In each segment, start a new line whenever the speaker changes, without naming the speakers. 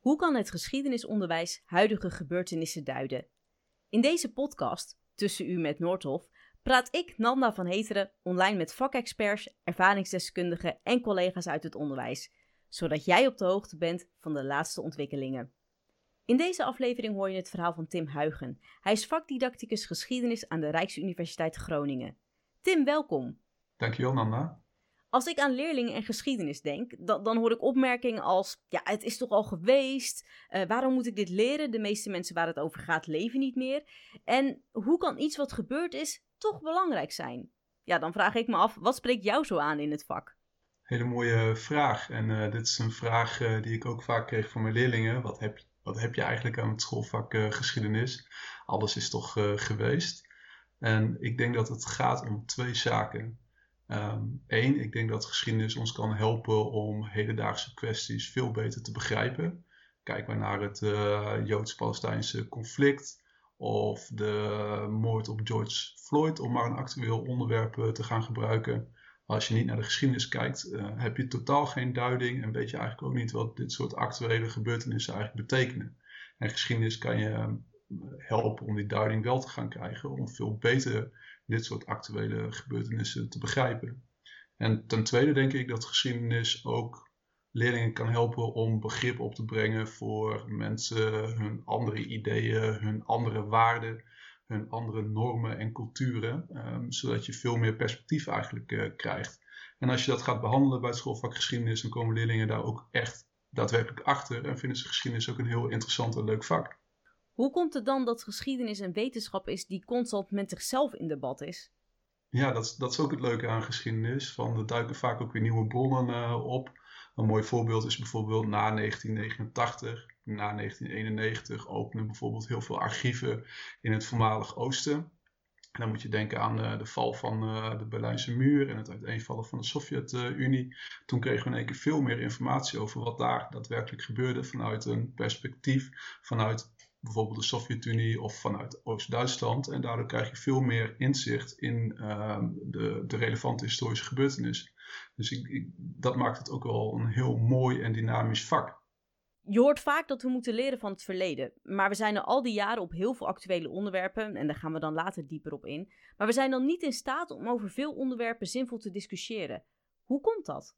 Hoe kan het geschiedenisonderwijs huidige gebeurtenissen duiden? In deze podcast, Tussen U met Noordhof, praat ik, Nanda van Heteren, online met vakexperts, ervaringsdeskundigen en collega's uit het onderwijs, zodat jij op de hoogte bent van de laatste ontwikkelingen. In deze aflevering hoor je het verhaal van Tim Huigen. Hij is vakdidacticus geschiedenis aan de Rijksuniversiteit Groningen. Tim, welkom.
Dankjewel, Nanda.
Als ik aan leerlingen en geschiedenis denk, dan, dan hoor ik opmerkingen als: ja, het is toch al geweest? Uh, waarom moet ik dit leren? De meeste mensen waar het over gaat leven niet meer. En hoe kan iets wat gebeurd is toch belangrijk zijn? Ja, dan vraag ik me af: wat spreekt jou zo aan in het vak?
Hele mooie vraag. En uh, dit is een vraag uh, die ik ook vaak kreeg van mijn leerlingen. Wat heb, wat heb je eigenlijk aan het schoolvak geschiedenis? Alles is toch geweest? En ik denk dat het gaat om twee zaken. Eén, ehm, ik denk dat geschiedenis ons kan helpen om hedendaagse kwesties veel beter te begrijpen. Kijk maar naar het uh, Joods-Palestijnse conflict of de moord op George Floyd, om maar een actueel onderwerp eh, te gaan gebruiken. Als je niet naar de geschiedenis kijkt, uh, heb je totaal geen duiding en weet je eigenlijk ook niet wat dit soort actuele gebeurtenissen eigenlijk betekenen. En geschiedenis kan je helpen om die duiding wel te gaan krijgen, om veel beter dit soort actuele gebeurtenissen te begrijpen. En ten tweede denk ik dat geschiedenis ook leerlingen kan helpen om begrip op te brengen voor mensen, hun andere ideeën, hun andere waarden, hun andere normen en culturen, um, zodat je veel meer perspectief eigenlijk uh, krijgt. En als je dat gaat behandelen bij het schoolvak geschiedenis, dan komen leerlingen daar ook echt daadwerkelijk achter en vinden ze geschiedenis ook een heel interessant en leuk vak.
Hoe komt het dan dat geschiedenis een wetenschap is die constant met zichzelf in debat is?
Ja, dat dat is ook het leuke aan geschiedenis. Van, er duiken vaak ook weer nieuwe bronnen uh, op. Een mooi voorbeeld is bijvoorbeeld na 1989, na 1991 openen bijvoorbeeld heel veel archieven in het voormalig Oosten. En dan moet je denken aan uh, de val van uh, de Berlijnse muur en het uiteenvallen van de Sovjet-Unie. Toen kregen we in één keer veel meer informatie over wat daar daadwerkelijk gebeurde vanuit een perspectief, vanuit bijvoorbeeld de Sovjet-Unie of vanuit Oost-Duitsland. En daardoor krijg je veel meer inzicht in uh, de, de, relevante historische gebeurtenissen. Dus ik, dat maakt het ook wel een heel mooi en dynamisch vak.
Je hoort vaak dat we moeten leren van het verleden. Maar we zijn er al die jaren op heel veel actuele onderwerpen. En daar gaan we dan later dieper op in. Maar we zijn dan niet in staat om over veel onderwerpen zinvol te discussiëren. Hoe komt dat?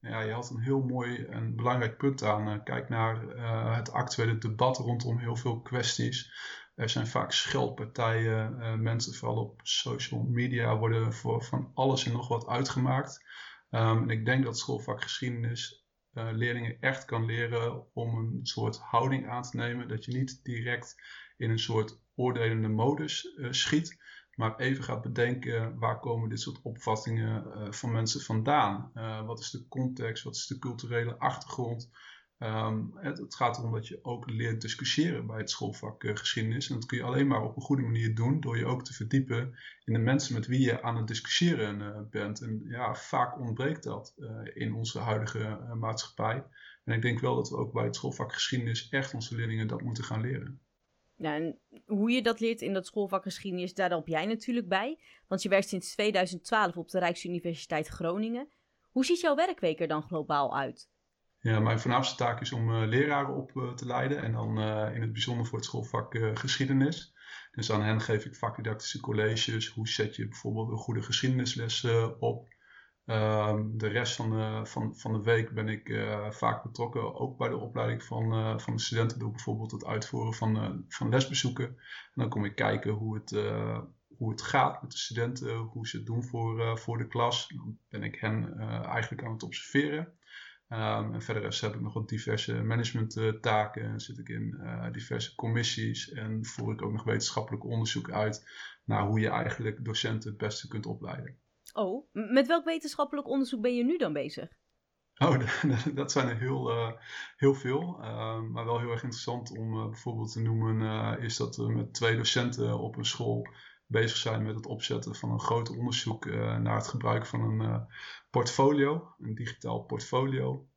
Ja, je had een heel mooi en belangrijk punt aan. Eh, kijk naar uh, het actuele debat rondom heel veel kwesties. Er zijn vaak scheldpartijen. Uh, mensen, vooral op social media, worden voor van alles en nog wat uitgemaakt. Um, en ik denk dat schoolvak geschiedenis leerlingen echt kan leren om een soort houding aan te nemen. Dat je niet direct in een soort oordelende modus schiet maar even gaat bedenken waar komen dit soort opvattingen uh, van mensen vandaan? Uh, wat is de context? Wat is de culturele achtergrond? Um, het, gaat erom dat je ook leert discussiëren bij het schoolvak uh, geschiedenis. En dat kun je alleen maar op een goede manier doen door je ook te verdiepen in de mensen met wie je aan het discussiëren bent. En ja, vaak ontbreekt dat in onze huidige maatschappij. En ik denk wel dat we ook bij het schoolvak geschiedenis echt onze leerlingen dat moeten gaan leren.
Hoe je dat leert in dat schoolvak geschiedenis, daar help jij natuurlijk bij. Want je werkt sinds 2012 op de Rijksuniversiteit Groningen. Hoe ziet jouw werkweek er dan globaal uit?
Ja, mijn voornaamste taak is om uh, leraren op uh, te leiden. En dan uh, in het bijzonder voor het schoolvak geschiedenis. Dus aan hen geef ik vakdidactische colleges. Hoe zet je bijvoorbeeld een goede geschiedenisles op? Um, de rest van de, van, van de week ben ik uh, vaak betrokken, ook bij de opleiding van, uh, van de studenten, door bijvoorbeeld het uitvoeren van, uh, van lesbezoeken. En dan kom ik kijken hoe het, hoe het gaat met de studenten, hoe ze het doen voor, voor de klas. Dan ben ik hen eigenlijk aan het observeren. Um, en verder heb ik nog wat diverse managementtaken, zit ik in diverse commissies en voer ik ook nog wetenschappelijk onderzoek uit naar hoe je eigenlijk docenten het beste kunt opleiden.
Oh, met welk wetenschappelijk onderzoek ben je nu dan bezig?
Oh, dat zijn er heel, uh, heel veel. Uh, maar wel heel erg interessant om uh, bijvoorbeeld te noemen, uh, is dat we met twee docenten op een school bezig zijn met het opzetten van een groot onderzoek naar het gebruik van een portfolio, een digitaal portfolio.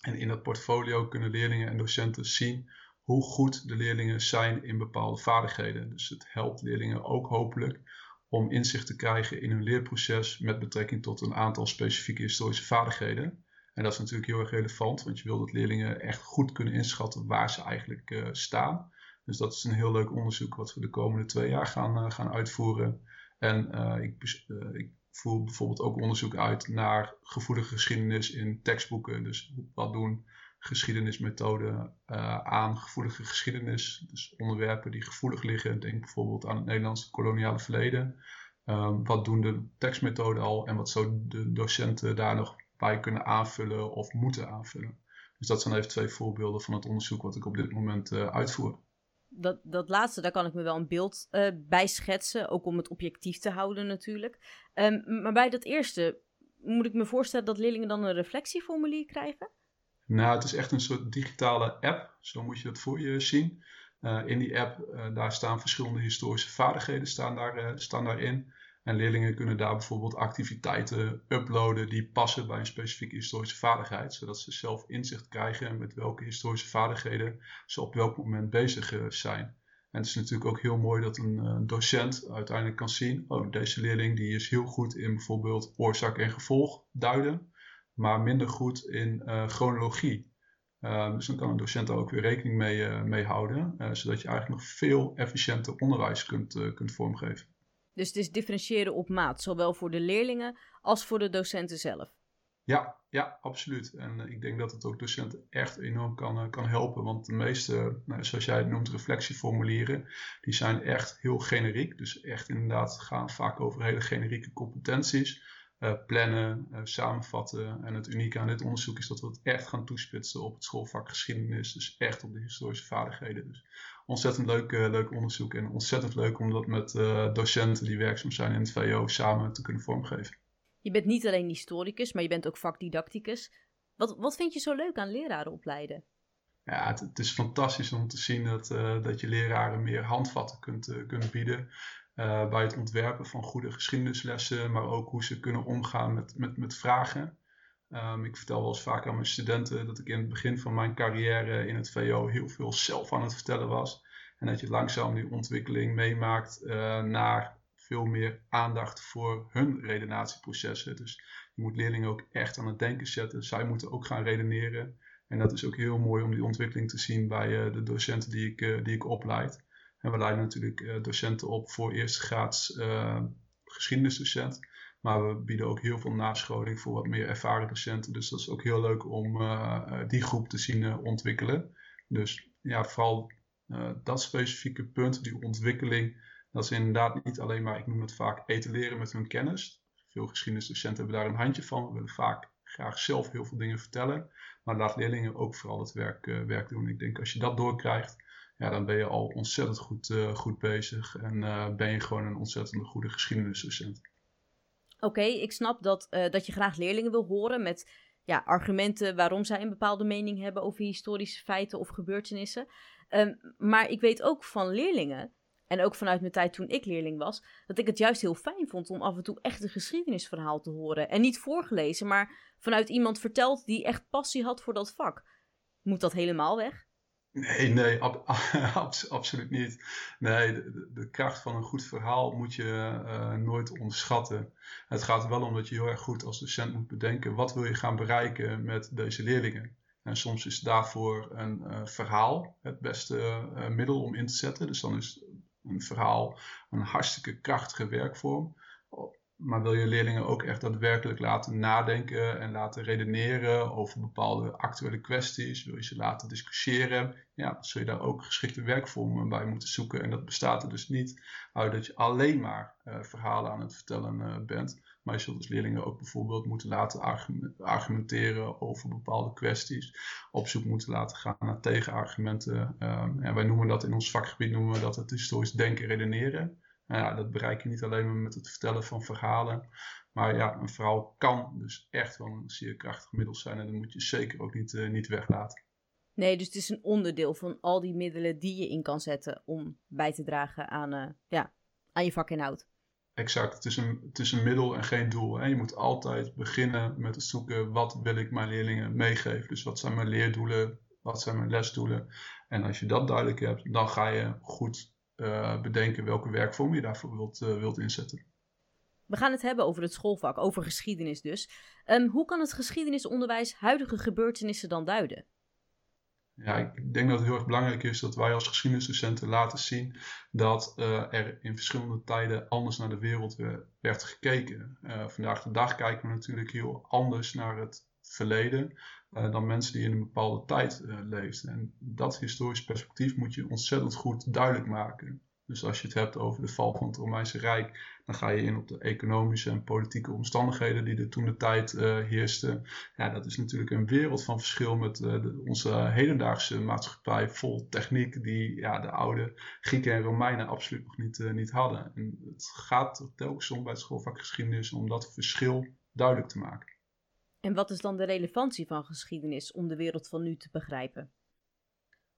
En in dat portfolio kunnen leerlingen en docenten zien hoe goed de leerlingen zijn in bepaalde vaardigheden. Dus het helpt leerlingen ook hopelijk om inzicht te krijgen in hun leerproces met betrekking tot een aantal specifieke historische vaardigheden. En dat is natuurlijk heel erg relevant, want je wil dat leerlingen echt goed kunnen inschatten waar ze eigenlijk staan. Dus dat is een heel leuk onderzoek wat we de komende twee jaar gaan, gaan uitvoeren. En ik, ik voer bijvoorbeeld ook onderzoek uit naar gevoelige geschiedenis in tekstboeken. Dus wat doen geschiedenismethoden uh, aan gevoelige geschiedenis. Dus onderwerpen die gevoelig liggen. Denk bijvoorbeeld aan het Nederlandse koloniale verleden. Um, wat doen de tekstmethoden al en wat zouden de docenten daar nog bij kunnen aanvullen of moeten aanvullen. Dus dat zijn even twee voorbeelden van het onderzoek wat ik op dit moment uh, uitvoer.
Dat, dat laatste, daar kan ik me wel een beeld uh, bij schetsen, ook om het objectief te houden natuurlijk. Um, maar bij dat eerste, moet ik me voorstellen dat leerlingen dan een reflectieformulier krijgen?
Nou, het is echt een soort digitale app. Zo moet je dat voor je zien. Uh, in die app, uh, daar staan verschillende historische vaardigheden staan, daar, uh, staan daarin. En leerlingen kunnen daar bijvoorbeeld activiteiten uploaden die passen bij een specifieke historische vaardigheid. Zodat ze zelf inzicht krijgen met welke historische vaardigheden ze op welk moment bezig zijn. En het is natuurlijk ook heel mooi dat een docent uiteindelijk kan zien, oh deze leerling die is heel goed in bijvoorbeeld oorzaak en gevolg duiden maar minder goed in uh, chronologie. Uh, dus dan kan een docent daar ook weer rekening mee, uh, mee houden, zodat je eigenlijk nog veel efficiënter onderwijs kunt, kunt vormgeven.
Dus het is differentiëren op maat, zowel voor de leerlingen als voor de docenten zelf.
Ja, ja, absoluut. En ik denk dat het ook docenten echt enorm kan, kan helpen. Want de meeste, nou, zoals jij het noemt, reflectieformulieren, die zijn echt heel generiek. Dus echt inderdaad gaan vaak over hele generieke competenties. Uh, plannen, uh, samenvatten. En het unieke aan dit onderzoek is dat we het echt gaan toespitsen op het schoolvak geschiedenis. Dus echt op de historische vaardigheden. Dus ontzettend leuk, uh, leuk onderzoek en ontzettend leuk om dat met docenten die werkzaam zijn in het VO samen te kunnen vormgeven.
Je bent niet alleen historicus, maar je bent ook vakdidacticus. Wat, wat vind je zo leuk aan leraren opleiden?
Ja, het, het is fantastisch om te zien dat, dat je leraren meer handvatten kunt, kunt bieden. Uh, bij het ontwerpen van goede geschiedenislessen, maar ook hoe ze kunnen omgaan met, met, met vragen. Um, ik vertel wel eens vaak aan mijn studenten dat ik in het begin van mijn carrière in het VO heel veel zelf aan het vertellen was. En dat je langzaam die ontwikkeling meemaakt uh, naar veel meer aandacht voor hun redenatieprocessen. Dus je moet leerlingen ook echt aan het denken zetten. Zij moeten ook gaan redeneren. En dat is ook heel mooi om die ontwikkeling te zien bij uh, de docenten die ik, die ik opleid. En we leiden natuurlijk uh, docenten op voor eerste graads uh, geschiedenisdocent. Maar we bieden ook heel veel nascholing voor wat meer ervaren docenten. Dus dat is ook heel leuk om uh, die groep te zien ontwikkelen. Dus ja, vooral dat specifieke punt, die ontwikkeling, dat is inderdaad niet alleen maar, ik noem het vaak, etaleren met hun kennis. Veel geschiedenisdocenten hebben daar een handje van. We willen vaak graag zelf heel veel dingen vertellen. Maar laat leerlingen ook vooral het werk, werk doen. Ik denk als je dat doorkrijgt, ja, dan ben je al ontzettend goed, uh, goed bezig en uh, ben je gewoon een ontzettend goede geschiedenisdocent.
Oké, ik snap dat, uh, dat je graag leerlingen wil horen met ja, argumenten waarom zij een bepaalde mening hebben over historische feiten of gebeurtenissen. Um, maar ik weet ook van leerlingen, en ook vanuit mijn tijd toen ik leerling was, dat ik het juist heel fijn vond om af en toe echt een geschiedenisverhaal te horen. En niet voorgelezen, maar vanuit iemand verteld die echt passie had voor dat vak. Moet dat helemaal weg?
Nee, nee, ab, absoluut niet. Nee, de, kracht van een goed verhaal moet je uh, nooit onderschatten. Het gaat wel om dat je heel erg goed als docent moet bedenken, wat wil je gaan bereiken met deze leerlingen? En soms is daarvoor een uh, verhaal het beste uh, middel om in te zetten. Dus dan is een verhaal een hartstikke krachtige werkvorm maar wil je leerlingen ook echt daadwerkelijk laten nadenken en laten redeneren over bepaalde actuele kwesties? Wil je ze laten discussiëren? Ja, zul je daar ook geschikte werkvormen bij moeten zoeken. En dat bestaat er dus niet uit dat je alleen maar uh, verhalen aan het vertellen uh, bent. Maar je zult dus leerlingen ook bijvoorbeeld moeten laten argumenteren over bepaalde kwesties. Op zoek moeten laten gaan naar tegenargumenten. Um, en wij noemen dat in ons vakgebied noemen we dat het historisch denken redeneren. Nou ja, dat bereik je niet alleen maar met het vertellen van verhalen. Maar ja, een verhaal kan dus echt wel een zeer krachtig middel zijn. En dat moet je zeker ook niet, uh, niet weglaten.
Nee, dus het is een onderdeel van al die middelen die je in kan zetten om bij te dragen aan, uh, ja, aan je vakinhoud.
Exact, het is, een, het is een middel en geen doel. Hè? Je moet altijd beginnen met het zoeken wat wil ik mijn leerlingen meegeven. Dus wat zijn mijn leerdoelen, wat zijn mijn lesdoelen. En als je dat duidelijk hebt, dan ga je goed uh, bedenken welke werkvorm je daarvoor wilt, uh, wilt inzetten.
We gaan het hebben over het schoolvak, over geschiedenis dus. Ehm, hoe kan het geschiedenisonderwijs huidige gebeurtenissen dan duiden?
Ja, ik denk dat het heel erg belangrijk is dat wij als geschiedenisdocenten laten zien dat uh, er in verschillende tijden anders naar de wereld werd gekeken. Vandaag de dag kijken we natuurlijk heel anders naar het verleden uh, dan mensen die in een bepaalde tijd leefden. En dat historisch perspectief moet je ontzettend goed duidelijk maken. Dus als je het hebt over de val van het Romeinse Rijk, dan ga je in op de economische en politieke omstandigheden die er toen de tijd uh, heersten. Ja, dat is natuurlijk een wereld van verschil met uh, onze hedendaagse maatschappij vol techniek die ja, de oude Grieken en Romeinen absoluut nog niet, uh, niet hadden. En het gaat telkens om bij het schoolvak geschiedenis om dat verschil duidelijk te maken.
En wat is dan de relevantie van geschiedenis om de wereld van nu te begrijpen?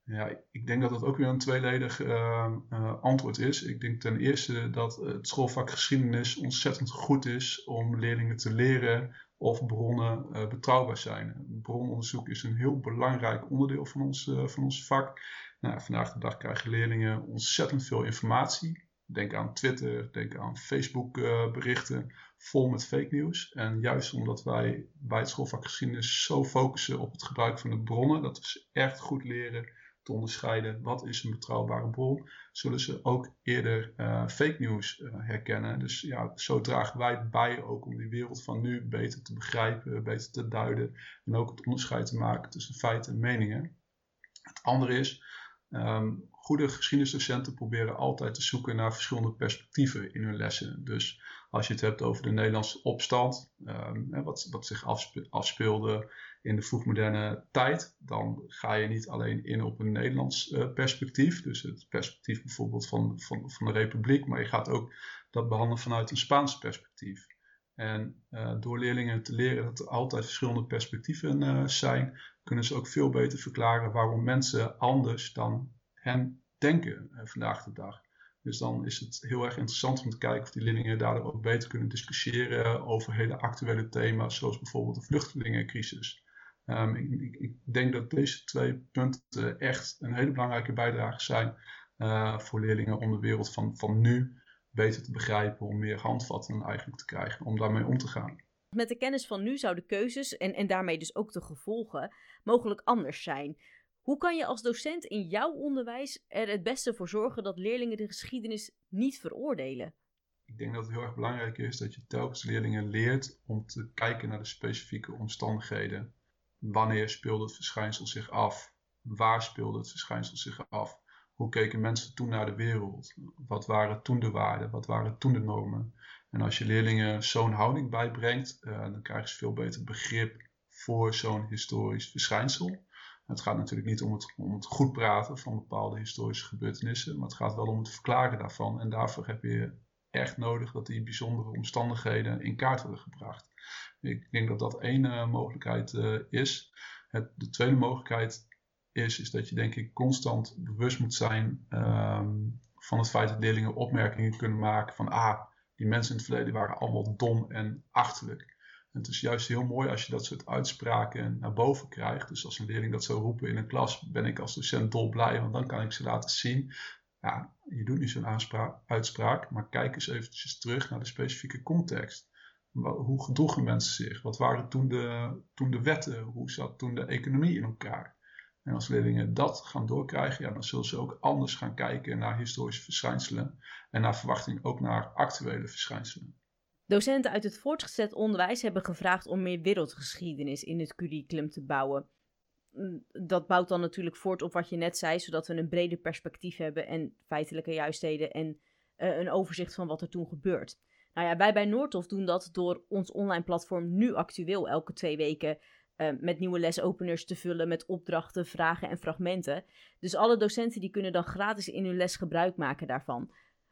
Ja, ik denk dat dat ook weer een tweeledig uh, uh, antwoord is. Ik denk ten eerste dat het schoolvak geschiedenis ontzettend goed is om leerlingen te leren of bronnen uh, betrouwbaar zijn. Brononderzoek is een heel belangrijk onderdeel van ons, van ons vak. Nou, vandaag de dag krijgen leerlingen ontzettend veel informatie. Denk aan Twitter, denk aan Facebook berichten, vol met fake nieuws. En juist omdat wij bij het schoolvak geschiedenis zo focussen op het gebruik van de bronnen, dat we ze echt goed leren te onderscheiden wat is een betrouwbare bron, zullen ze ook eerder uh, fake news uh, herkennen. Dus ja, zo dragen wij bij ook om die wereld van nu beter te begrijpen, beter te duiden en ook het onderscheid te maken tussen feiten en meningen. Het andere is, um, goede geschiedenisdocenten proberen altijd te zoeken naar verschillende perspectieven in hun lessen. Dus als je het hebt over de Nederlandse opstand, um, wat, wat zich afspeelde in de vroegmoderne tijd, dan ga je niet alleen in op een Nederlands uh, perspectief, dus het perspectief bijvoorbeeld van, van, van de Republiek, maar je gaat ook dat behandelen vanuit een Spaans perspectief. En uh, door leerlingen te leren dat er altijd verschillende perspectieven uh, zijn, kunnen ze ook veel beter verklaren waarom mensen anders dan hen denken vandaag de dag. Dus dan is het heel erg interessant om te kijken of die leerlingen daardoor ook beter kunnen discussiëren over hele actuele thema's, zoals bijvoorbeeld de vluchtelingencrisis. Um, ik, ik, denk dat deze twee punten echt een hele belangrijke bijdrage zijn uh, voor leerlingen om de wereld van, van nu beter te begrijpen, om meer handvatten eigenlijk te krijgen, om daarmee om te gaan.
Met de kennis van nu zouden keuzes en, en daarmee dus ook de gevolgen mogelijk anders zijn. Hoe kan je als docent in jouw onderwijs er het beste voor zorgen dat leerlingen de geschiedenis niet veroordelen?
Ik denk dat het heel erg belangrijk is dat je telkens leerlingen leert om te kijken naar de specifieke omstandigheden. Wanneer speelde het verschijnsel zich af? Waar speelde het verschijnsel zich af? Hoe keken mensen toen naar de wereld? Wat waren toen de waarden? Wat waren toen de normen? En als je leerlingen zo'n houding bijbrengt, uh, dan krijgen ze veel beter begrip voor zo'n historisch verschijnsel. Het gaat natuurlijk niet om het, om het goed praten van bepaalde historische gebeurtenissen, maar het gaat wel om het verklaren daarvan. En daarvoor heb je echt nodig dat die bijzondere omstandigheden in kaart worden gebracht. Ik denk dat dat één uh, mogelijkheid uh, is. Het, de tweede mogelijkheid is, is dat je denk ik constant bewust moet zijn um, van het feit dat leerlingen opmerkingen kunnen maken van ah, die mensen in het verleden waren allemaal dom en achterlijk. Het is juist heel mooi als je dat soort uitspraken naar boven krijgt. Dus als een leerling dat zou roepen in een klas, ben ik als docent dolblij, want dan kan ik ze laten zien. Ja, je doet niet zo'n uitspraak, maar kijk eens eventjes terug naar de specifieke context. Hoe gedroegen mensen zich? Wat waren toen de, toen de wetten? Hoe zat toen de economie in elkaar? En als leerlingen dat gaan doorkrijgen, ja, dan zullen ze ook anders gaan kijken naar historische verschijnselen. En naar verwachting ook naar actuele verschijnselen.
Docenten uit het voortgezet onderwijs hebben gevraagd om meer wereldgeschiedenis in het curriculum te bouwen. Mm, dat bouwt dan natuurlijk voort op wat je net zei, zodat we een breder perspectief hebben en feitelijke juistheden en uh, een overzicht van wat er toen gebeurt. Nou ja, wij bij Noordhof doen dat door ons online platform nu actueel elke twee weken uh, met nieuwe lesopeners te vullen met opdrachten, vragen en fragmenten. Dus alle docenten die kunnen dan gratis in hun les gebruik maken daarvan.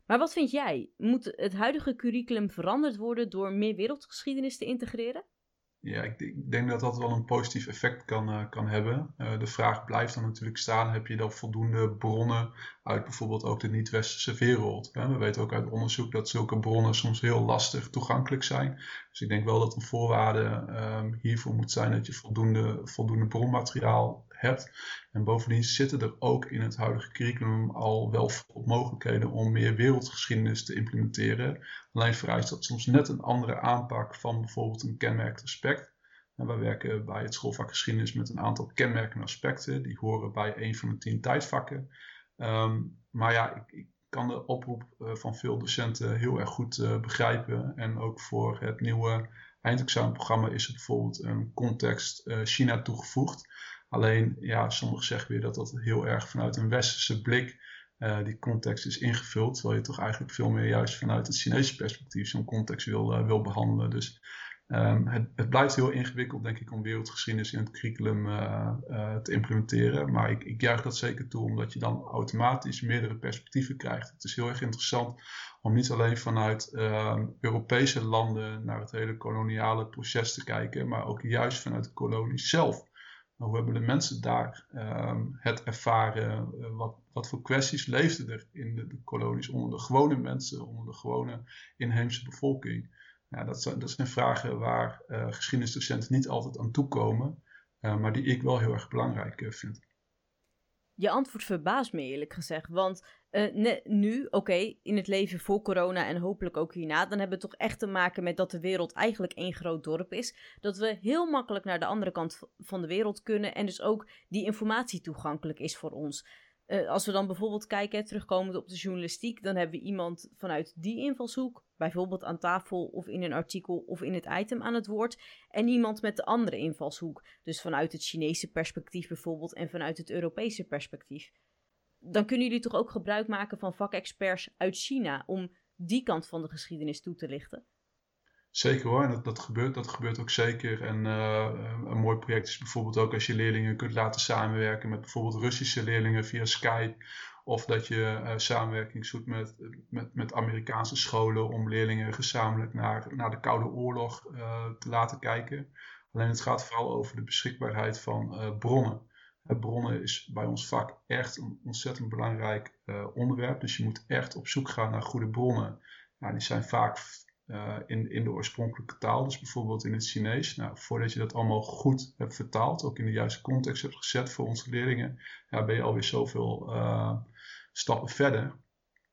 Maar wat vind jij? Moet het huidige curriculum veranderd worden door meer wereldgeschiedenis te integreren?
Ja, ik, denk dat dat wel een positief effect kan, uh, kan hebben. Uh, de vraag blijft dan natuurlijk staan: heb je dan voldoende bronnen uit bijvoorbeeld ook de niet-westerse wereld? we weten ook uit onderzoek dat zulke bronnen soms heel lastig toegankelijk zijn. Dus ik denk wel dat een voorwaarde um, hiervoor moet zijn dat je voldoende, voldoende bronmateriaal hebt. En bovendien zitten er ook in het huidige curriculum al wel mogelijkheden om meer wereldgeschiedenis te implementeren. Alleen vereist dat soms net een andere aanpak van bijvoorbeeld een kenmerkend aspect. En wij werken bij het schoolvak geschiedenis met een aantal kenmerkende aspecten. Die horen bij een van de tien tijdvakken. Ehm, maar ja, ik, kan de oproep uh, van veel docenten heel erg goed uh, begrijpen. En ook voor het nieuwe eindexamenprogramma is er bijvoorbeeld een context uh, China toegevoegd. Alleen, ja, sommigen zeggen weer dat dat heel erg vanuit een westerse blik die context is ingevuld. Terwijl je toch eigenlijk veel meer juist vanuit het Chinese perspectief zo'n context wil, wil behandelen. Dus Um, het, het, blijft heel ingewikkeld, denk ik, om wereldgeschiedenis in het curriculum uh, te implementeren. Maar ik, ik juich dat zeker toe, omdat je dan automatisch meerdere perspectieven krijgt. Het is heel erg interessant om niet alleen vanuit uh, Europese landen naar het hele koloniale proces te kijken, maar ook juist vanuit de kolonie zelf. Hoe hebben de mensen daar um, het ervaren? Uh, wat, wat voor kwesties leefden er in de, kolonies onder de gewone mensen, onder de gewone inheemse bevolking? Ja, dat, zijn, dat vragen waar uh, geschiedenisdocenten niet altijd aan toekomen, uh, maar die ik wel heel erg belangrijk vind.
Je antwoord verbaast me eerlijk gezegd, want nu, oké, in het leven voor corona en hopelijk ook hierna, dan hebben we toch echt te maken met dat de wereld eigenlijk één groot dorp is. Dat we heel makkelijk naar de andere kant van de wereld kunnen en dus ook die informatie toegankelijk is voor ons. Uh, als we dan bijvoorbeeld kijken, terugkomend op de journalistiek, dan hebben we iemand vanuit die invalshoek, bijvoorbeeld aan tafel of in een artikel of in het item aan het woord, en iemand met de andere invalshoek, dus vanuit het Chinese perspectief bijvoorbeeld en vanuit het Europese perspectief. Dan kunnen jullie toch ook gebruik maken van vakexperts uit China om die kant van de geschiedenis toe te lichten?
Zeker hoor, en dat, dat, gebeurt, dat gebeurt ook zeker. En uh, een mooi project is bijvoorbeeld ook als je leerlingen kunt laten samenwerken met bijvoorbeeld Russische leerlingen via Skype. Of dat je uh, samenwerking zoekt met, met, met Amerikaanse scholen om leerlingen gezamenlijk naar, naar de Koude Oorlog uh, te laten kijken. Alleen het gaat vooral over de beschikbaarheid van bronnen. bronnen is bij ons vak echt een ontzettend belangrijk onderwerp. Dus je moet echt op zoek gaan naar goede bronnen. Nou, die zijn vaak in, in de oorspronkelijke taal, dus bijvoorbeeld in het Chinees. Nou, voordat je dat allemaal goed hebt vertaald, ook in de juiste context hebt gezet voor onze leerlingen, ja, ben je alweer zoveel stappen verder.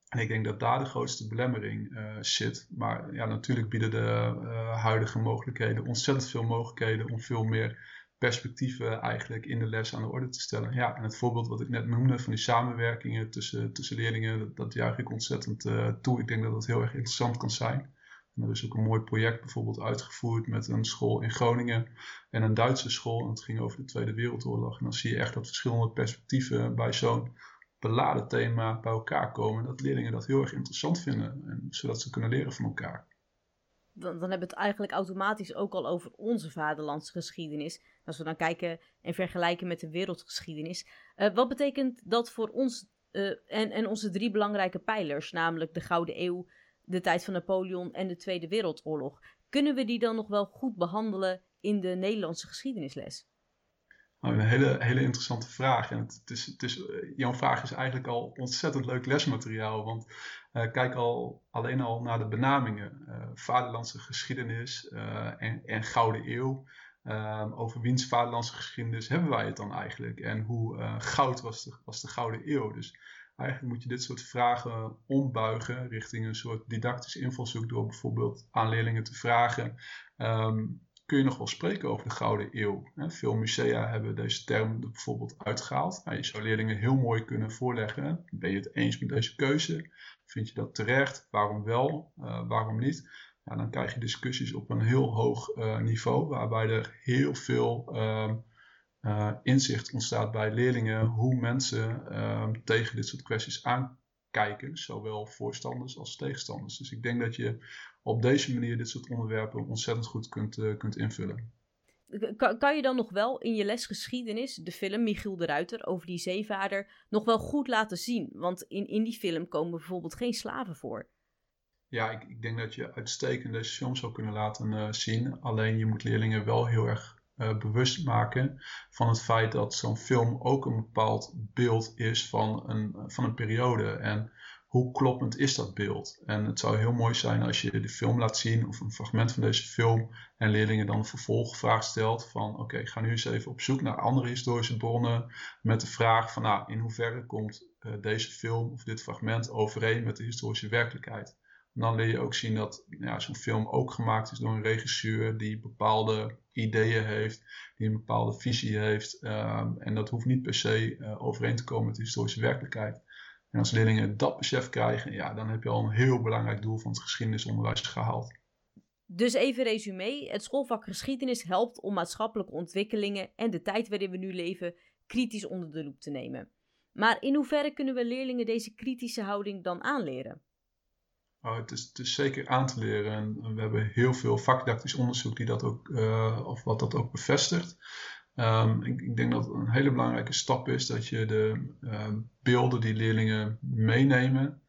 En ik denk dat daar de grootste belemmering uh, zit. Maar ja, natuurlijk bieden de huidige mogelijkheden ontzettend veel mogelijkheden om veel meer perspectieven eigenlijk in de les aan de orde te stellen. Ja, en het voorbeeld wat ik net noemde van die samenwerkingen tussen, tussen leerlingen, dat, dat juich ik ontzettend toe. Ik denk dat dat heel erg interessant kan zijn. En er is ook een mooi project bijvoorbeeld uitgevoerd met een school in Groningen en een Duitse school. En het ging over de Tweede Wereldoorlog. En dan zie je echt dat verschillende perspectieven bij zo'n beladen thema bij elkaar komen. En dat leerlingen dat heel erg interessant vinden, en, zodat ze kunnen leren van elkaar.
Dan, dan hebben we het eigenlijk automatisch ook al over onze vaderlandse geschiedenis. Als we dan kijken en vergelijken met de wereldgeschiedenis. Uh, wat betekent dat voor ons uh, en, en onze drie belangrijke pijlers, namelijk de Gouden Eeuw, de tijd van Napoleon en de Tweede Wereldoorlog. Kunnen we die dan nog wel goed behandelen in de Nederlandse geschiedenisles?
Nou, een hele, hele interessante vraag. En het, is, het is, eh, jouw vraag is eigenlijk al ontzettend leuk lesmateriaal. Want uh, kijk al, alleen al naar de benamingen. Uh, vaderlandse geschiedenis en, en Gouden Eeuw. Ehm, over wiens vaderlandse geschiedenis hebben wij het dan eigenlijk? En hoe goud was de, was de Gouden Eeuw? Dus Eigenlijk moet je dit soort vragen ombuigen richting een soort didactisch invalshoek door bijvoorbeeld aan leerlingen te vragen. Um, kun je nog wel spreken over de Gouden Eeuw? Veel musea hebben deze term bijvoorbeeld uitgehaald. Nou, je zou leerlingen heel mooi kunnen voorleggen. Ben je het eens met deze keuze? Vind je dat terecht? Waarom wel? Uh, waarom niet? Dan krijg je discussies op een heel hoog uh, niveau, waarbij er heel veel uh, uh, inzicht ontstaat bij leerlingen hoe mensen uh, tegen dit soort kwesties aankijken, zowel voorstanders als tegenstanders. Dus ik denk dat je op deze manier dit soort onderwerpen ontzettend goed kunt, uh, kunt invullen.
Kan, kan, je dan nog wel in je les geschiedenis de film Michiel de Ruiter over die zeevader nog wel goed laten zien? Want in, in die film komen bijvoorbeeld geen slaven voor.
Ja, ik, ik denk dat je uitstekend deze film zou kunnen laten uh, zien. Alleen je moet leerlingen wel heel erg uh, bewust maken van het feit dat zo'n film ook een bepaald beeld is van een, van een periode. En hoe kloppend is dat beeld? En het zou heel mooi zijn als je de film laat zien of een fragment van deze film en leerlingen dan een vervolgvraag stelt van oké, ga nu eens even op zoek naar andere historische bronnen met de vraag van nou, in hoeverre komt uh, deze film of dit fragment overeen met de historische werkelijkheid? En dan leer je ook zien dat ja, zo'n film ook gemaakt is door een regisseur die bepaalde ideeën heeft, die een bepaalde visie heeft. Um, en dat hoeft niet per se uh, overeen te komen met de historische werkelijkheid. En als leerlingen dat besef krijgen, ja, dan heb je al een heel belangrijk doel van het geschiedenisonderwijs gehaald.
Dus even resume, het schoolvak geschiedenis helpt om maatschappelijke ontwikkelingen en de tijd waarin we nu leven kritisch onder de loep te nemen. Maar in hoeverre kunnen we leerlingen deze kritische houding dan aanleren?
Oh, het, is, het, is, zeker aan te leren en we hebben heel veel vakdidactisch onderzoek die dat ook, uh, of wat dat ook bevestigt. Um, ik, ik, denk dat een hele belangrijke stap is dat je de uh, beelden die leerlingen meenemen,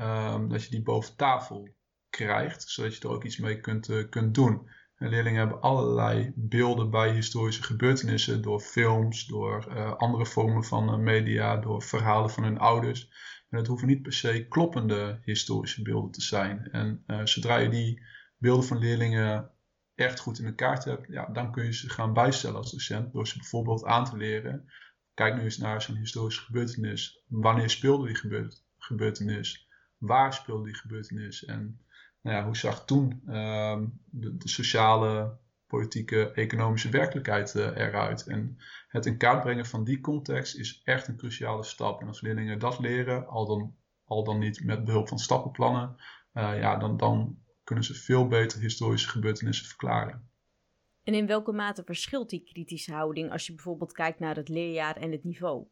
um, dat je die boven tafel krijgt, zodat je er ook iets mee kunt, uh, kunt doen. En leerlingen hebben allerlei beelden bij historische gebeurtenissen door films, door uh, andere vormen van media, door verhalen van hun ouders. En het hoeven niet per se kloppende historische beelden te zijn. En zodra je die beelden van leerlingen echt goed in de kaart hebt, ja, dan kun je ze gaan bijstellen als docent door ze bijvoorbeeld aan te leren. Kijk nu eens naar zo'n historische gebeurtenis. Wanneer speelde die gebeurtenis? Waar speelde die gebeurtenis? En nou ja, hoe zag toen uh, de, sociale, politieke, economische werkelijkheid uh, eruit? En het in kaart brengen van die context is echt een cruciale stap. En als leerlingen dat leren, al dan, al dan niet met behulp van stappenplannen, uh, ja, dan, dan kunnen ze veel beter historische gebeurtenissen verklaren.
En in welke mate verschilt die kritische houding als je bijvoorbeeld kijkt naar het leerjaar en het niveau?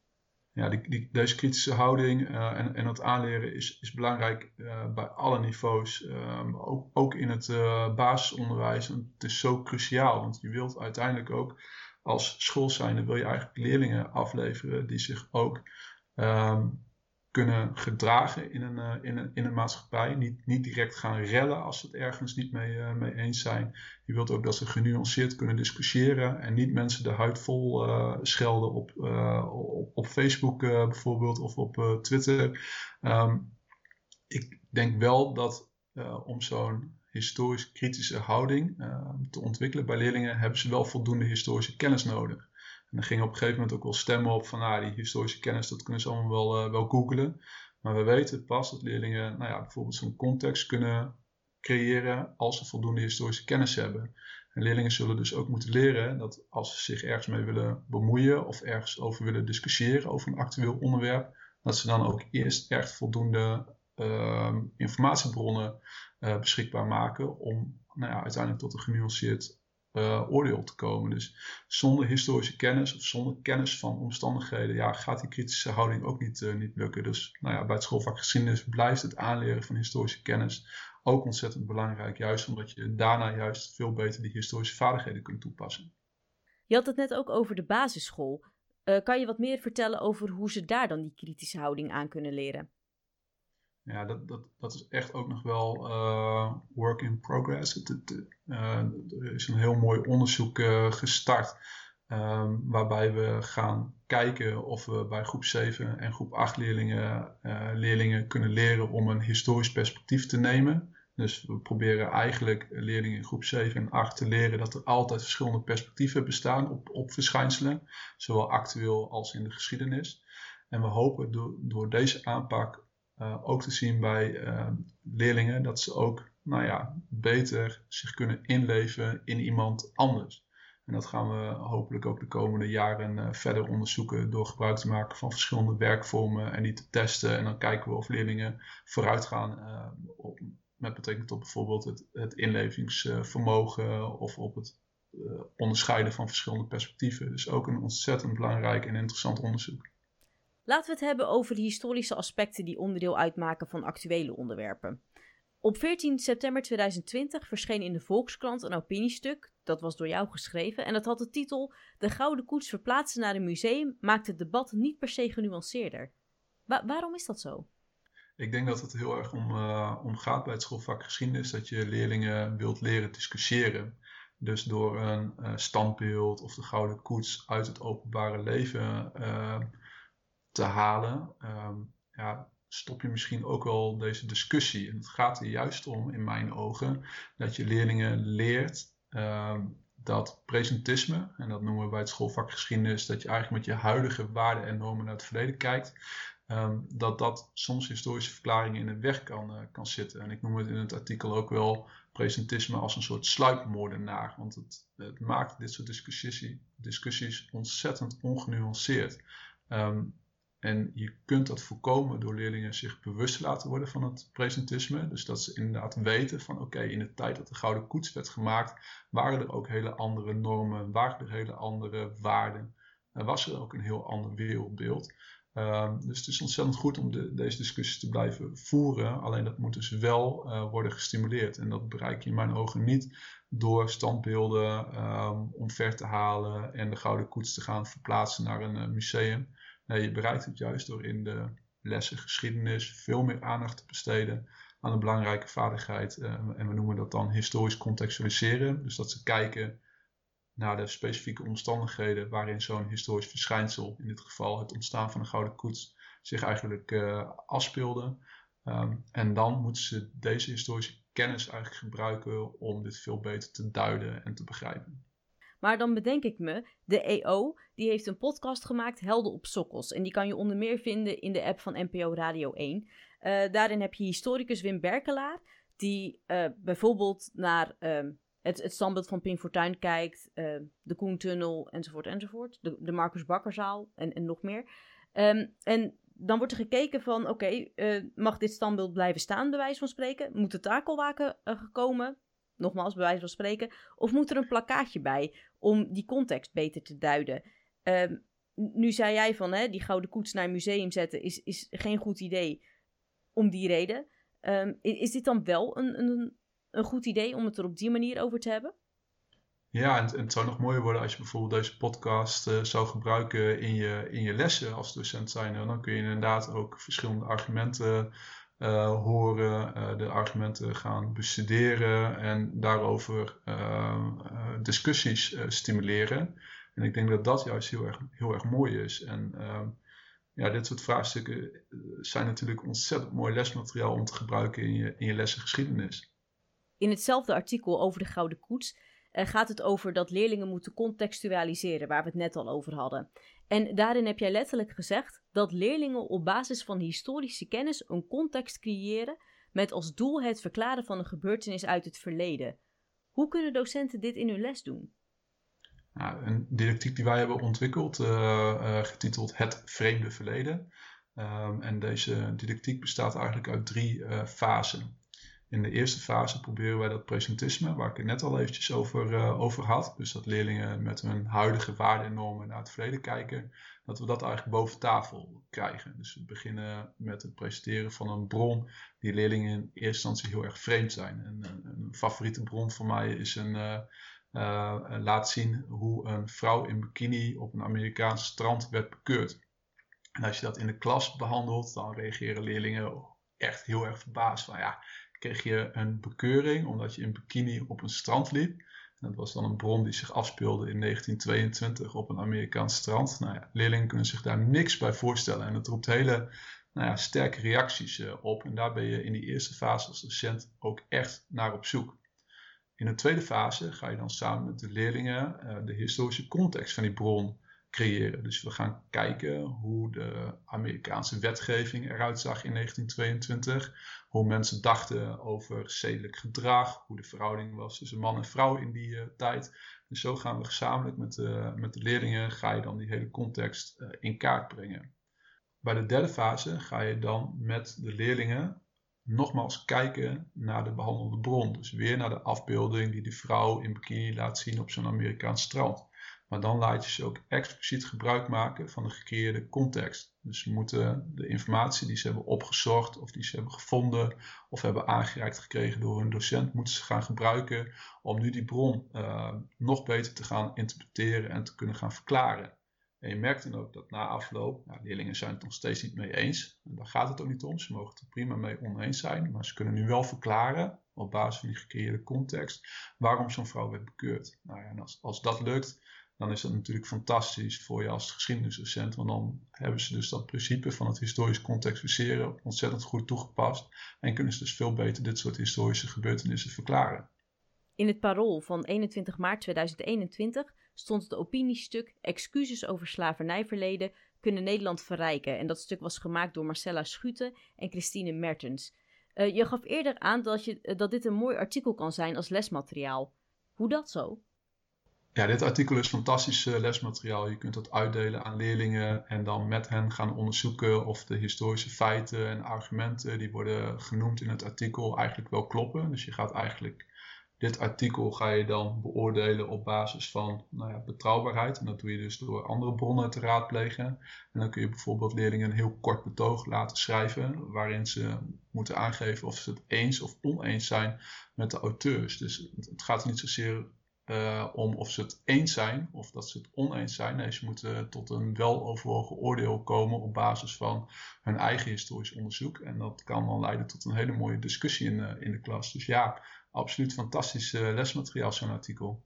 Ja, die, die, deze kritische houding uh, en, en het aanleren is, is belangrijk uh, bij alle niveaus. Um, ook, ook in het uh, basisonderwijs. En het is zo cruciaal, want je wilt uiteindelijk ook als school zijnde wil je eigenlijk leerlingen afleveren die zich ook um, kunnen gedragen in een, uh, in een, in een maatschappij. Niet, niet direct gaan rellen als ze het ergens niet mee, uh, mee eens zijn. Je wilt ook dat ze genuanceerd kunnen discussiëren en niet mensen de huid vol uh, schelden op, op, op, Facebook bijvoorbeeld of op Twitter. Um, ik denk wel dat om zo'n historisch kritische houding te ontwikkelen bij leerlingen hebben ze wel voldoende historische kennis nodig. En er gingen op een gegeven moment ook wel stemmen op van ah, die historische kennis, dat kunnen ze allemaal wel, uh, wel googlen. Maar we weten pas dat leerlingen nou ja, bijvoorbeeld zo'n context kunnen creëren als ze voldoende historische kennis hebben. En leerlingen zullen dus ook moeten leren dat als ze zich ergens mee willen bemoeien of ergens over willen discussiëren over een actueel onderwerp, dat ze dan ook eerst echt voldoende uh, informatiebronnen uh, beschikbaar maken om nou ja, uiteindelijk tot een genuanceerd uh, oordeel te komen. Dus zonder historische kennis of zonder kennis van omstandigheden, ja, gaat die kritische houding ook niet, uh, niet lukken. Dus nou ja, bij het schoolvak geschiedenis blijft het aanleren van historische kennis ook ontzettend belangrijk. Juist omdat je daarna juist veel beter die historische vaardigheden kunt toepassen.
Je had het net ook over de basisschool. Uh, kan je wat meer vertellen over hoe ze daar dan die kritische houding aan kunnen leren?
Ja, dat, dat, dat is echt ook nog wel uh, work in progress. Het, uh, er is een heel mooi onderzoek uh, gestart. Um, waarbij we gaan kijken of we bij groep 7 en groep 8 leerlingen, leerlingen kunnen leren om een historisch perspectief te nemen. Dus we proberen eigenlijk leerlingen in groep 7 en 8 te leren dat er altijd verschillende perspectieven bestaan op, op verschijnselen, zowel actueel als in de geschiedenis. En we hopen door, door deze aanpak ook te zien bij uh, leerlingen dat ze ook nou ja, beter zich kunnen inleven in iemand anders. En dat gaan we hopelijk ook de komende jaren uh, verder onderzoeken door gebruik te maken van verschillende werkvormen en die te testen. En dan kijken we of leerlingen vooruit gaan op, met betrekking tot bijvoorbeeld het, het inlevingsvermogen of op het onderscheiden van verschillende perspectieven. Dus ook een ontzettend belangrijk en interessant onderzoek.
Laten we het hebben over de historische aspecten die onderdeel uitmaken van actuele onderwerpen. Op 14 september 2020 verscheen in de Volkskrant een opiniestuk, dat was door jou geschreven, en dat had de titel De Gouden Koets verplaatsen naar een museum maakt het debat niet per se genuanceerder. waarom is dat zo?
Ik denk dat het heel erg om, uh, om gaat bij het schoolvak geschiedenis, dat je leerlingen wilt leren discussiëren. Dus door een uh, standbeeld of de gouden koets uit het openbare leven uh, te halen, um, ja, stop je misschien ook wel deze discussie. En het gaat er juist om, in mijn ogen, dat je leerlingen leert ehm, dat presentisme, en dat noemen we bij het schoolvak geschiedenis, dat je eigenlijk met je huidige waarden en normen naar het verleden kijkt, ehm, dat dat soms historische verklaringen in de weg kan, uh, kan zitten. En ik noem het in het artikel ook wel presentisme als een soort sluipmoordenaar, want het, het maakt dit soort discussies, discussies ontzettend ongenuanceerd. En je kunt dat voorkomen door leerlingen zich bewust te laten worden van het presentisme. Dus dat ze inderdaad weten van oké, in de tijd dat de Gouden Koets werd gemaakt, waren er ook hele andere normen, waren er hele andere waarden. En was er ook een heel ander wereldbeeld. Um, dus het is ontzettend goed om de, deze discussie te blijven voeren. Alleen dat moet dus wel uh, worden gestimuleerd. En dat bereik je in mijn ogen niet door standbeelden um, omver te halen en de Gouden Koets te gaan verplaatsen naar een uh, museum. Je bereikt het juist door in de lessen geschiedenis veel meer aandacht te besteden aan een belangrijke vaardigheid. Uh, en we noemen dat dan historisch contextualiseren. Dus dat ze kijken naar de specifieke omstandigheden waarin zo'n historisch verschijnsel, in dit geval het ontstaan van de Gouden Koets, zich eigenlijk uh, afspeelde. Um, en dan moeten ze deze historische kennis eigenlijk gebruiken om dit veel beter te duiden en te begrijpen.
Maar dan bedenk ik me, de EO die heeft een podcast gemaakt, Helden op Sokkels. En die kan je onder meer vinden in de app van NPO Radio 1. Uh, eh, daarin heb je historicus Wim Berkelaar, die uh, bijvoorbeeld naar uh, het, het standbeeld van Pim Fortuyn kijkt, uh, de Koentunnel enzovoort enzovoort. De, Marcus Bakkerzaal en, en nog meer. Um, en dan wordt er gekeken van, oké, okay, mag dit standbeeld blijven staan, bij wijze van spreken? Moet de takelwaken gekomen? Nogmaals, bij wijze van spreken. Of moet er een plakkaatje bij om die context beter te duiden? Um, nu zei jij van, hè, die gouden koets naar een museum zetten is, is geen goed idee om die reden. Um, is dit dan wel een, een, een goed idee om het er op die manier over te hebben?
Ja, en, het zou nog mooier worden als je bijvoorbeeld deze podcast uh, zou gebruiken in je, in je lessen als docent zijn. Dan kun je inderdaad ook verschillende argumenten horen, uh, de argumenten gaan bestuderen en daarover uh, discussies stimuleren. En ik denk dat dat juist heel erg, heel erg mooi is. En ehm, ja, dit soort vraagstukken zijn natuurlijk ontzettend mooi lesmateriaal om te gebruiken in je, in je lessen geschiedenis.
In hetzelfde artikel over de Gouden Koets gaat het over dat leerlingen moeten contextualiseren, waar we het net al over hadden. En daarin heb jij letterlijk gezegd dat leerlingen op basis van historische kennis een context creëren met als doel het verklaren van een gebeurtenis uit het verleden. Hoe kunnen docenten dit in hun les doen?
Nou, een didactiek die wij hebben ontwikkeld, uh, uh, getiteld Het Vreemde Verleden. Um, en deze didactiek bestaat eigenlijk uit drie uh, fasen. In de eerste fase proberen wij dat presentisme, waar ik het net al eventjes over, uh, over had, dus dat leerlingen met hun huidige waarden en normen naar het verleden kijken, dat we dat eigenlijk boven tafel krijgen. Dus we beginnen met het presenteren van een bron die leerlingen in eerste instantie heel erg vreemd zijn. En, een, een favoriete bron voor mij is een, uh, laat zien hoe een vrouw in bikini op een Amerikaans strand werd bekeurd. En als je dat in de klas behandelt, dan reageren leerlingen echt heel erg verbaasd van ja, kreeg je een bekeuring omdat je in bikini op een strand liep. dat was dan een bron die zich afspeelde in 1922 op een Amerikaans strand. Nou ja, leerlingen kunnen zich daar niks bij voorstellen. En het roept hele nou ja, sterke reacties uh, op. En daar ben je in die eerste fase als docent ook echt naar op zoek. In de tweede fase ga je dan samen met de leerlingen uh, de historische context van die bron creëren. Dus we gaan kijken hoe de Amerikaanse wetgeving eruit zag in 1922. Hoe mensen dachten over zedelijk gedrag. Hoe de verhouding was tussen man en vrouw in die uh, tijd. Dus zo gaan we gezamenlijk met de, met de leerlingen ga je dan die hele context uh, in kaart brengen. Bij de derde fase ga je dan met de leerlingen nogmaals kijken naar de behandelde bron. Dus weer naar de afbeelding die de vrouw in bikini laat zien op zo'n Amerikaans strand. Maar dan laat je ze ook expliciet gebruik maken van de gecreëerde context. Dus ze moeten de informatie die ze hebben opgezocht of die ze hebben gevonden of hebben aangereikt gekregen door hun docent, moeten ze gaan gebruiken om nu die bron uh, nog beter te gaan interpreteren en te kunnen gaan verklaren. En je merkt dan ook dat na afloop, nou, leerlingen zijn het nog steeds niet mee eens. En daar gaat het ook niet om. Ze mogen het er prima mee oneens zijn. Maar ze kunnen nu wel verklaren, op basis van die gecreëerde context, waarom zo'n vrouw werd bekeurd. Nou ja, en als, als dat lukt, dan is dat natuurlijk fantastisch voor je als geschiedenisdocent. Want dan hebben ze dus dat principe van het historisch contextualiseren ontzettend goed toegepast. En kunnen ze dus veel beter dit soort historische gebeurtenissen verklaren.
In het parool van 21 maart 2021 stond het opiniestuk Excuses over slavernijverleden kunnen Nederland verrijken. En dat stuk was gemaakt door Marcella Schute en Christine Mertens. Uh, je gaf eerder aan dat, je, dat dit een mooi artikel kan zijn als lesmateriaal. Hoe dat zo?
Ja, dit artikel is fantastisch uh, lesmateriaal. Je kunt dat uitdelen aan leerlingen en dan met hen gaan onderzoeken of de historische feiten en argumenten die worden genoemd in het artikel eigenlijk wel kloppen. Dus je gaat eigenlijk dit artikel ga je dan beoordelen op basis van nou ja, betrouwbaarheid. En dat doe je dus door andere bronnen te raadplegen. En dan kun je bijvoorbeeld leerlingen een heel kort betoog laten schrijven, waarin ze moeten aangeven of ze het eens of oneens zijn met de auteurs. Dus het gaat niet zozeer uh, om of ze het eens zijn of dat ze het oneens zijn. Nee, ze moeten tot een weloverwogen oordeel komen op basis van hun eigen historisch onderzoek. En dat kan dan leiden tot een hele mooie discussie in, uh, in de klas. Dus ja, absoluut fantastisch uh, lesmateriaal, zo'n artikel.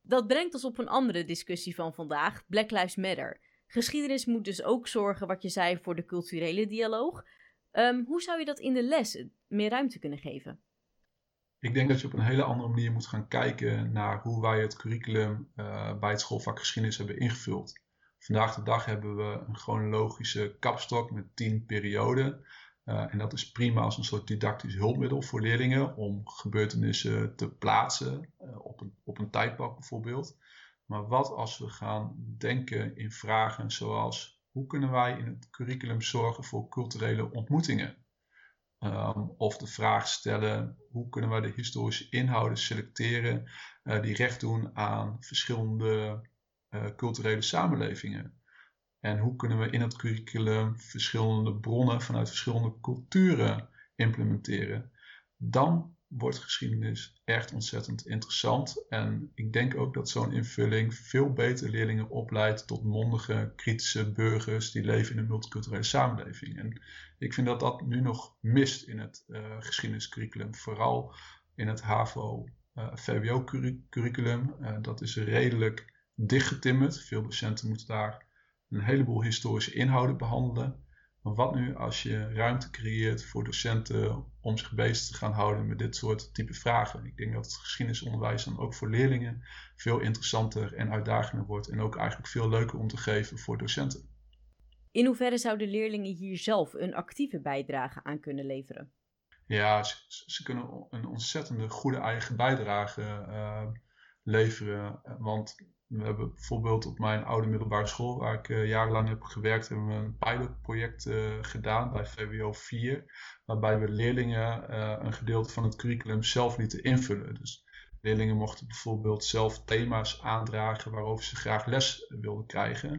Dat brengt ons op een andere discussie van vandaag: Black Lives Matter. Geschiedenis moet dus ook zorgen, wat je zei, voor de culturele dialoog. Um, hoe zou je dat in de les meer ruimte kunnen geven?
Ik denk dat je op een hele andere manier moet gaan kijken naar hoe wij het curriculum uh, bij het schoolvak geschiedenis hebben ingevuld. Vandaag de dag hebben we een chronologische kapstok met tien perioden. Uh, en dat is prima als een soort didactisch hulpmiddel voor leerlingen om gebeurtenissen te plaatsen uh, op, een, op een tijdpak bijvoorbeeld. Maar wat als we gaan denken in vragen zoals hoe kunnen wij in het curriculum zorgen voor culturele ontmoetingen? Um, of de vraag stellen hoe kunnen wij de historische inhouden selecteren uh, die recht doen aan verschillende uh, culturele samenlevingen. En hoe kunnen we in het curriculum verschillende bronnen vanuit verschillende culturen implementeren. Dan wordt geschiedenis echt ontzettend interessant. En ik denk ook dat zo'n invulling veel beter leerlingen opleidt tot mondige, kritische burgers die leven in een multiculturele samenleving. En ik vind dat dat nu nog mist in het uh, geschiedeniscurriculum, vooral in het HAVO-VWO-curriculum. Uh, uh, dat is redelijk dichtgetimmerd. Veel docenten moeten daar een heleboel historische inhouden behandelen. Maar wat nu als je ruimte creëert voor docenten om zich bezig te gaan houden met dit soort type vragen? Ik denk dat het geschiedenisonderwijs dan ook voor leerlingen veel interessanter en uitdagender wordt en ook eigenlijk veel leuker om te geven voor docenten.
In hoeverre zouden leerlingen hier zelf een actieve bijdrage aan kunnen leveren?
Ja, ze, ze kunnen een ontzettende goede eigen bijdrage uh, leveren. Want we hebben bijvoorbeeld op mijn oude middelbare school, waar ik uh, jarenlang heb gewerkt, hebben we een pilotproject uh, gedaan bij VWO 4, waarbij we leerlingen uh, een gedeelte van het curriculum zelf lieten invullen. Dus leerlingen mochten bijvoorbeeld zelf thema's aandragen waarover ze graag les wilden krijgen.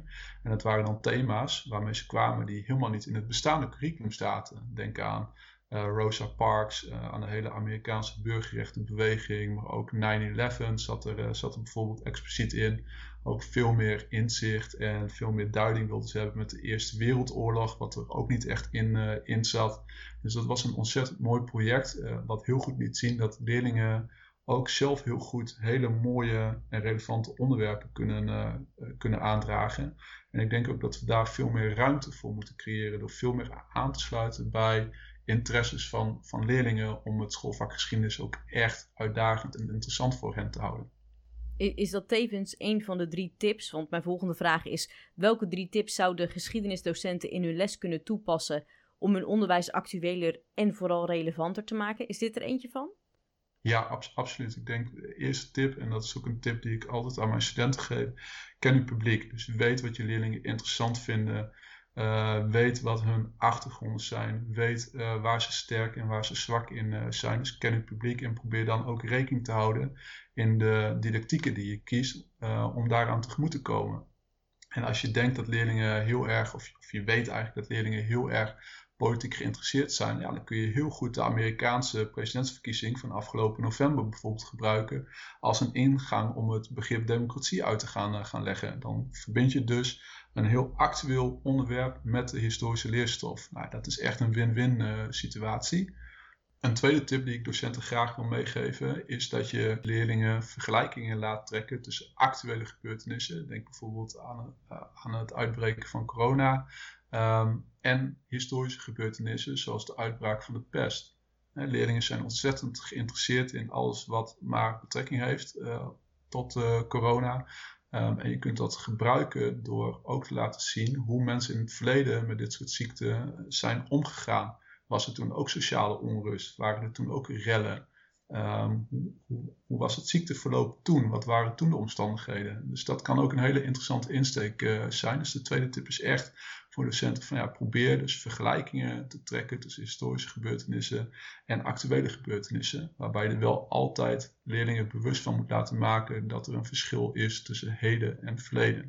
En dat waren dan thema's waarmee ze kwamen die helemaal niet in het bestaande curriculum zaten. Denk aan Rosa Parks, uh, aan de hele Amerikaanse burgerrechtenbeweging, maar ook 9-11 zat er, uh, zat bijvoorbeeld expliciet in. Ook veel meer inzicht en veel meer duiding wilden ze hebben met de Eerste Wereldoorlog, wat er ook niet echt in, in zat. Dus dat was een ontzettend mooi project, wat heel goed liet zien dat leerlingen ook zelf heel goed hele mooie en relevante onderwerpen kunnen, kunnen aandragen. En ik denk ook dat we daar veel meer ruimte voor moeten creëren door veel meer aan te sluiten bij interesses van, van leerlingen om het schoolvak geschiedenis ook echt uitdagend en interessant voor hen te houden.
Is dat tevens een van de drie tips? Want mijn volgende vraag is: welke drie tips zouden geschiedenisdocenten in hun les kunnen toepassen om hun onderwijs actueler en vooral relevanter te maken? Is dit er eentje van?
Ja, abs absoluut. Ik denk de eerste tip, en dat is ook een tip die ik altijd aan mijn studenten geef: ken uw publiek. Dus weet wat je leerlingen interessant vinden. Uh, weet wat hun achtergronden zijn. Weet uh, waar ze sterk en waar ze zwak in uh, zijn. Dus ken het publiek en probeer dan ook rekening te houden in de didactieken die je kiest om daaraan tegemoet te komen. En als je denkt dat leerlingen heel erg, of, of je weet eigenlijk dat leerlingen heel erg politiek geïnteresseerd zijn, ja, dan kun je heel goed de Amerikaanse presidentsverkiezing van afgelopen november bijvoorbeeld gebruiken als een ingang om het begrip democratie uit te gaan, gaan leggen. Dan verbind je dus een heel actueel onderwerp met de historische leerstof. Nou, dat is echt een win-win uh, situatie. Een tweede tip die ik docenten graag wil meegeven is dat je leerlingen vergelijkingen laat trekken tussen actuele gebeurtenissen. Denk bijvoorbeeld aan, uh, aan het uitbreken van corona um, en historische gebeurtenissen zoals de uitbraak van de pest. leerlingen zijn ontzettend geïnteresseerd in alles wat maar betrekking heeft uh, tot uh, corona. Um, en je kunt dat gebruiken door ook te laten zien hoe mensen in het verleden met dit soort ziekten zijn omgegaan. Was er toen ook sociale onrust? Waren er toen ook rellen? Ehm, hoe, was het ziekteverloop toen? Wat waren toen de omstandigheden? Dus dat kan ook een hele interessante insteek zijn. Dus de tweede tip is echt voor docenten van ja, probeer dus vergelijkingen te trekken tussen historische gebeurtenissen en actuele gebeurtenissen. Waarbij je er wel altijd leerlingen bewust van moet laten maken dat er een verschil is tussen heden en verleden.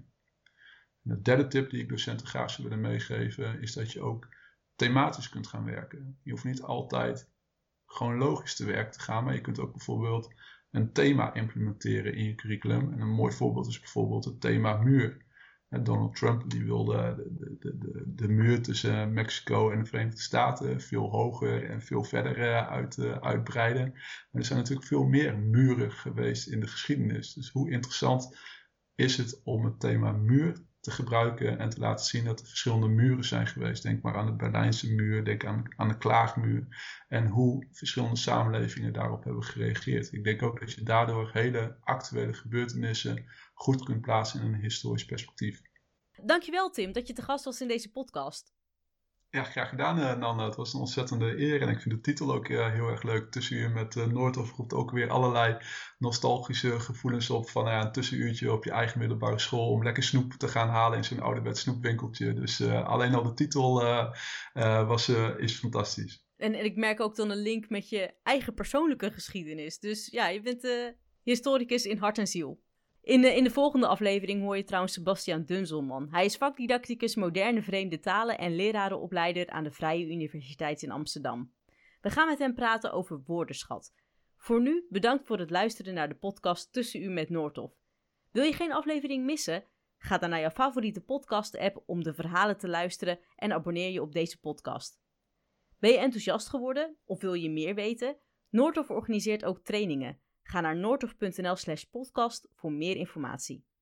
En de derde tip die ik docenten graag zou willen meegeven is dat je ook thematisch kunt gaan werken. Je hoeft niet altijd chronologisch te werk te gaan, maar je kunt ook bijvoorbeeld een thema implementeren in je curriculum. En een mooi voorbeeld is bijvoorbeeld het thema muur. Donald Trump die wilde de, de, de, de, muur tussen Mexico en de Verenigde Staten veel hoger en veel verder eh, uit, uh, uitbreiden. Maar er zijn natuurlijk veel meer muren geweest in de geschiedenis. Dus hoe interessant is het om het thema muur te gebruiken en te laten zien dat er verschillende muren zijn geweest. Denk maar aan de Berlijnse muur, denk aan, aan de Klaagmuur en hoe verschillende samenlevingen daarop hebben gereageerd. Ik denk ook dat je daardoor hele actuele gebeurtenissen goed kunt plaatsen in een historisch perspectief.
Dankjewel Tim dat je te gast was in deze podcast.
Ja, graag gedaan uh, Nanne. Het was een ontzettende eer en ik vind de titel ook uh, heel erg leuk. Tussenuur met uh, Noordhof roept ook weer allerlei nostalgische gevoelens op van ja, een tussenuurtje op je eigen middelbare school om lekker snoep te gaan halen in zo'n ouderwets snoepwinkeltje. Dus alleen al de titel was, is fantastisch.
En, en, ik merk ook dan een link met je eigen persoonlijke geschiedenis. Dus ja, je bent historicus in hart en ziel. In de, in de volgende aflevering hoor je trouwens Sebastian Dunzelman. Hij is vakdidacticus moderne vreemde talen en lerarenopleider aan de Vrije Universiteit in Amsterdam. We gaan met hem praten over woordenschat. Voor nu bedankt voor het luisteren naar de podcast Tussen U met Noordhof. Wil je geen aflevering missen? Ga dan naar jouw favoriete podcast-app om de verhalen te luisteren en abonneer je op deze podcast. Ben je enthousiast geworden of wil je meer weten? Noordhof organiseert ook trainingen. Ga naar noordhof.nl slash podcast voor meer informatie.